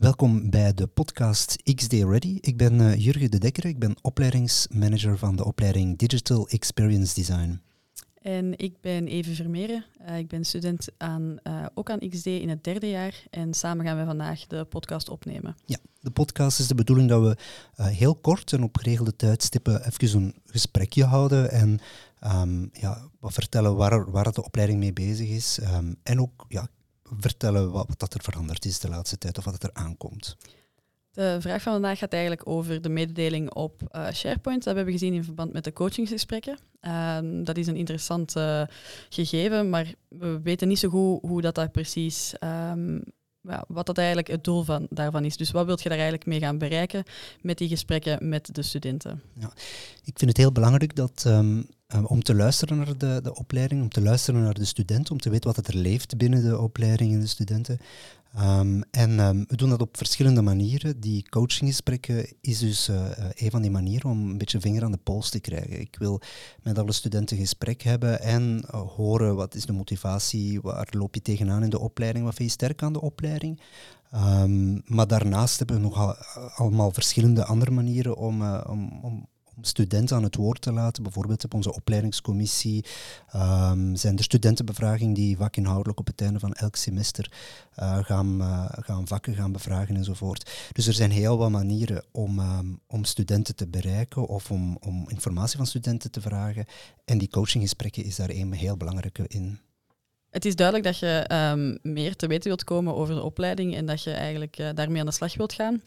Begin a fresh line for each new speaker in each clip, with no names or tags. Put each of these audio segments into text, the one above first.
Welkom bij de podcast XD Ready. Ik ben uh, Jurgen de Dekker, ik ben opleidingsmanager van de opleiding Digital Experience Design.
En ik ben Eve Vermeeren. Uh, ik ben student aan, uh, ook aan XD in het derde jaar. En samen gaan we vandaag de podcast opnemen.
Ja, de podcast is de bedoeling dat we heel kort en op geregelde tijdstippen even een gesprekje houden. En um, ja, wat vertellen waar, waar de opleiding mee bezig is. Um, en ook ja, vertellen wat, wat er veranderd is de laatste tijd of wat er aankomt.
De vraag van vandaag gaat eigenlijk over de mededeling op uh, SharePoint. Dat hebben we gezien in verband met de coachingsgesprekken. Uh, dat is een interessant uh, gegeven, maar we weten niet zo goed hoe dat daar precies, um, wat dat eigenlijk het doel van, daarvan is. Dus wat wilt je daar eigenlijk mee gaan bereiken met die gesprekken met de studenten?
Ja, ik vind het heel belangrijk dat um, Ehm, om te luisteren naar de, de opleiding, om te luisteren naar de studenten, om te weten wat er leeft binnen de opleiding en de studenten. Um, en um, we doen dat op verschillende manieren. Die coachinggesprekken is dus uh, een van die manieren om een beetje vinger aan de pols te krijgen. Ik wil met alle studenten gesprek hebben en uh, horen wat is de motivatie, waar loop je tegenaan in de opleiding, wat vind je sterk aan de opleiding. Maar daarnaast hebben we nog al, allemaal verschillende andere manieren om, om, om studenten aan het woord te laten. Bijvoorbeeld op onze opleidingscommissie um, zijn er studentenbevragingen die vakinhoudelijk op het einde van elk semester uh, gaan, uh, gaan vakken gaan bevragen enzovoort. Dus er zijn heel wat manieren om, um, om studenten te bereiken of om, om informatie van studenten te vragen. En die coachinggesprekken is daar een heel belangrijke in.
Het is duidelijk dat je um, meer te weten wilt komen over de opleiding en dat je eigenlijk uh, daarmee aan de slag wilt gaan.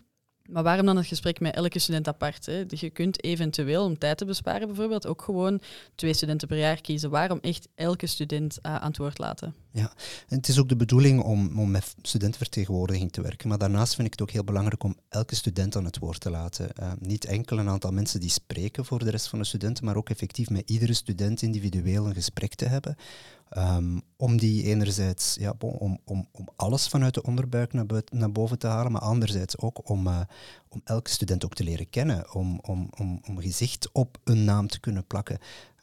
Maar waarom dan het gesprek met elke student apart? Hè? Dus je kunt eventueel, om tijd te besparen bijvoorbeeld, ook gewoon twee studenten per jaar kiezen. Waarom echt elke student uh, aan het woord laten?
Ja, het is ook de bedoeling om, om met studentenvertegenwoordiging te werken. Maar daarnaast vind ik het ook heel belangrijk om elke student aan het woord te laten. Uh, niet enkel een aantal mensen die spreken voor de rest van de studenten, maar ook effectief met iedere student individueel een gesprek te hebben. Um, om die enerzijds, ja, om, om, om alles vanuit de onderbuik naar, naar boven te halen, maar anderzijds ook om, uh, om elke student ook te leren kennen, om, om, om, om gezicht op een naam te kunnen plakken.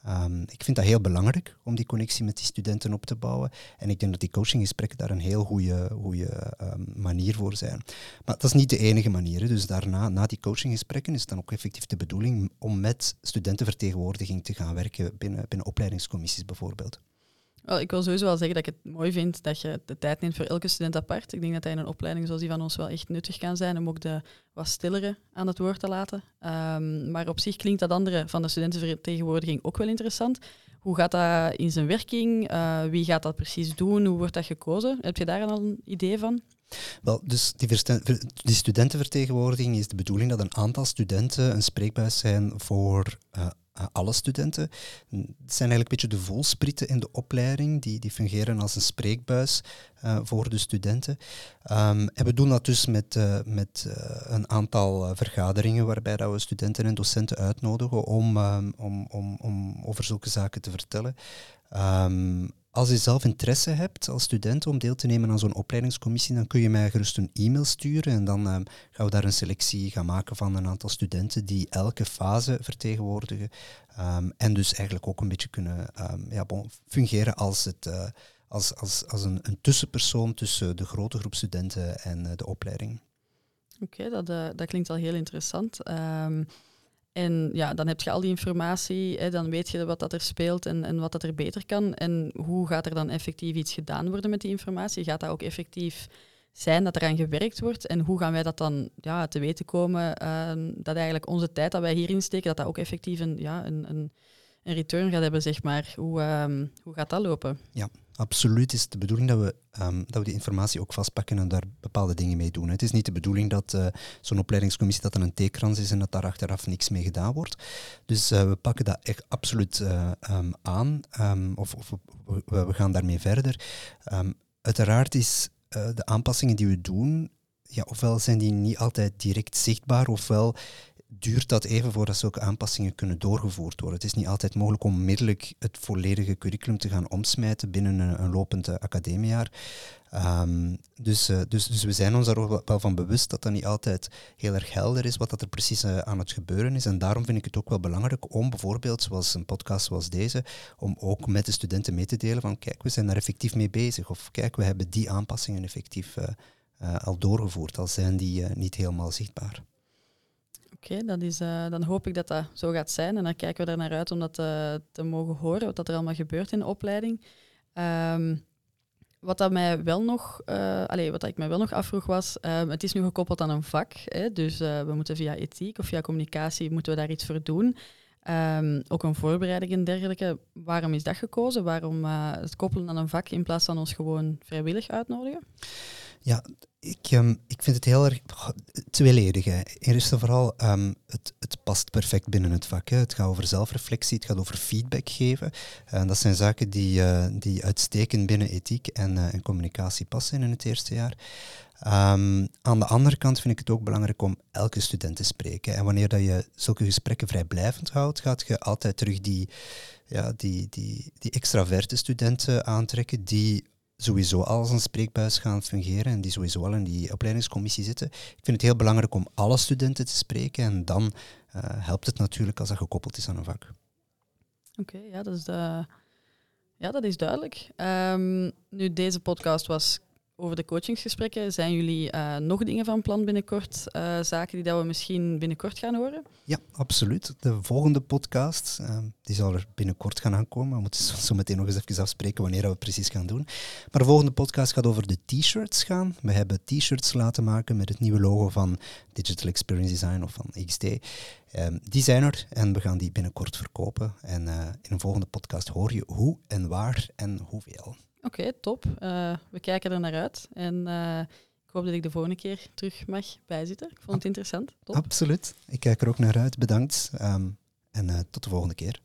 Um, ik vind dat heel belangrijk om die connectie met die studenten op te bouwen. En ik denk dat die coachinggesprekken daar een heel goede, um, manier voor zijn. Maar dat is niet de enige manier. Dus daarna, na die coachinggesprekken, is het dan ook effectief de bedoeling om met studentenvertegenwoordiging te gaan werken binnen, binnen opleidingscommissies bijvoorbeeld.
Wel, ik wil sowieso wel zeggen dat ik het mooi vind dat je de tijd neemt voor elke student apart. Ik denk dat hij in een opleiding zoals die van ons wel echt nuttig kan zijn om ook de wat stillere aan het woord te laten. Um, maar op zich klinkt dat andere van de studentenvertegenwoordiging ook wel interessant. Hoe gaat dat in zijn werking? Uh, wie gaat dat precies doen? Hoe wordt dat gekozen? Heb je daar al een idee van?
Wel, dus die, studentenvertegenwoordiging is de bedoeling dat een aantal studenten een spreekbuis zijn voor eh, alle studenten. Het zijn eigenlijk een beetje de volsprieten in de opleiding, die, die fungeren als een spreekbuis uh, voor de studenten. Um, en we doen dat dus met, uh, met een aantal vergaderingen waarbij dat we studenten en docenten uitnodigen om, um, om, om, om over zulke zaken te vertellen. Um, als je zelf interesse hebt als student om deel te nemen aan zo'n opleidingscommissie, dan kun je mij gerust een e-mail sturen en dan um, gaan we daar een selectie gaan maken van een aantal studenten die elke fase vertegenwoordigen um, en dus eigenlijk ook een beetje kunnen um, ja, fungeren als, het, uh, als, als, als een, een, tussenpersoon tussen de grote groep studenten en uh, de opleiding.
Oké, dat, uh, dat klinkt al heel interessant. En ja, dan heb je al die informatie, hè, dan weet je wat dat er speelt en, en wat dat er beter kan. En hoe gaat er dan effectief iets gedaan worden met die informatie? Gaat dat ook effectief zijn dat eraan gewerkt wordt? En hoe gaan wij dat dan ja, te weten komen? Uh, dat eigenlijk onze tijd dat wij hierin steken, dat dat ook effectief ja, een, een, een return gaat hebben, zeg maar. Hoe, um, hoe gaat dat lopen?
Ja, absoluut is de bedoeling dat we, um, dat we die informatie ook vastpakken en daar bepaalde dingen mee doen. Het is niet de bedoeling dat uh, zo'n opleidingscommissie dat er een theekrans is en dat daar achteraf niks mee gedaan wordt. Dus uh, we pakken dat echt absoluut uh, um, aan of, of we, we, gaan daarmee verder. uiteraard is de aanpassingen die we doen, ja, ofwel zijn die niet altijd direct zichtbaar, ofwel duurt dat even voordat zulke aanpassingen kunnen doorgevoerd worden. Het is niet altijd mogelijk om onmiddellijk het volledige curriculum te gaan omsmijten binnen een, een lopend uh, academiejaar. Um, dus, uh, dus, dus we zijn ons daar ook wel van bewust dat dat niet altijd heel erg helder is wat dat er precies uh, aan het gebeuren is. En daarom vind ik het ook wel belangrijk om bijvoorbeeld, zoals een podcast zoals deze, om ook met de studenten mee te delen van kijk, we zijn daar effectief mee bezig. Of kijk, we hebben die aanpassingen effectief al doorgevoerd, al zijn die niet helemaal zichtbaar.
Oké, dat is, dan hoop ik dat dat zo gaat zijn en dan kijken we er naar uit om dat te mogen horen, wat er allemaal gebeurt in de opleiding. Ehm, wat, dat mij wel nog, allez, wat ik mij wel nog afvroeg was, uh, het is nu gekoppeld aan een vak. Hè, dus we moeten via ethiek of via communicatie moeten we daar iets voor doen. Um, ook een voorbereiding en dergelijke. Waarom is dat gekozen? Waarom het koppelen aan een vak in plaats van ons gewoon vrijwillig uitnodigen?
Ja, ik, um, ik vind het heel erg tweeledig. Hè. Eerst en vooral, um, het, het past perfect binnen het vak. Hè. Het gaat over zelfreflectie, het gaat over feedback geven. En dat zijn zaken die, uh, die uitstekend binnen ethiek en, uh, communicatie passen in het eerste jaar. Um, aan de andere kant vind ik het ook belangrijk om elke student te spreken. En wanneer dat je zulke gesprekken vrijblijvend houdt, gaat je altijd terug die, ja, die, die, die extraverte studenten aantrekken die sowieso als een spreekbuis gaan fungeren en die sowieso al in die opleidingscommissie zitten. Ik vind het heel belangrijk om alle studenten te spreken en dan uh, helpt het natuurlijk als dat gekoppeld is aan een vak.
Oké, ja, dat is, uh, ja, dat is duidelijk. Um, nu, deze podcast was over de coachingsgesprekken. Zijn jullie uh, nog dingen van plan binnenkort? Uh, zaken die dat we misschien binnenkort gaan horen?
Ja, absoluut. De volgende podcast, uh, die zal er binnenkort gaan aankomen. We moeten zo meteen nog eens even afspreken wanneer we precies gaan doen. Maar de volgende podcast gaat over de t-shirts gaan. We hebben t-shirts laten maken met het nieuwe logo van Digital Experience Design of van XD. Um, die zijn er en we gaan die binnenkort verkopen. En in een volgende podcast hoor je hoe en waar en hoeveel.
Oké, top. Uh, we kijken er naar uit. En uh, ik hoop dat ik de volgende keer terug mag bijzitten. Ik vond het interessant. Top.
Absoluut. Ik kijk er ook naar uit. Bedankt. Um, en uh, tot de volgende keer.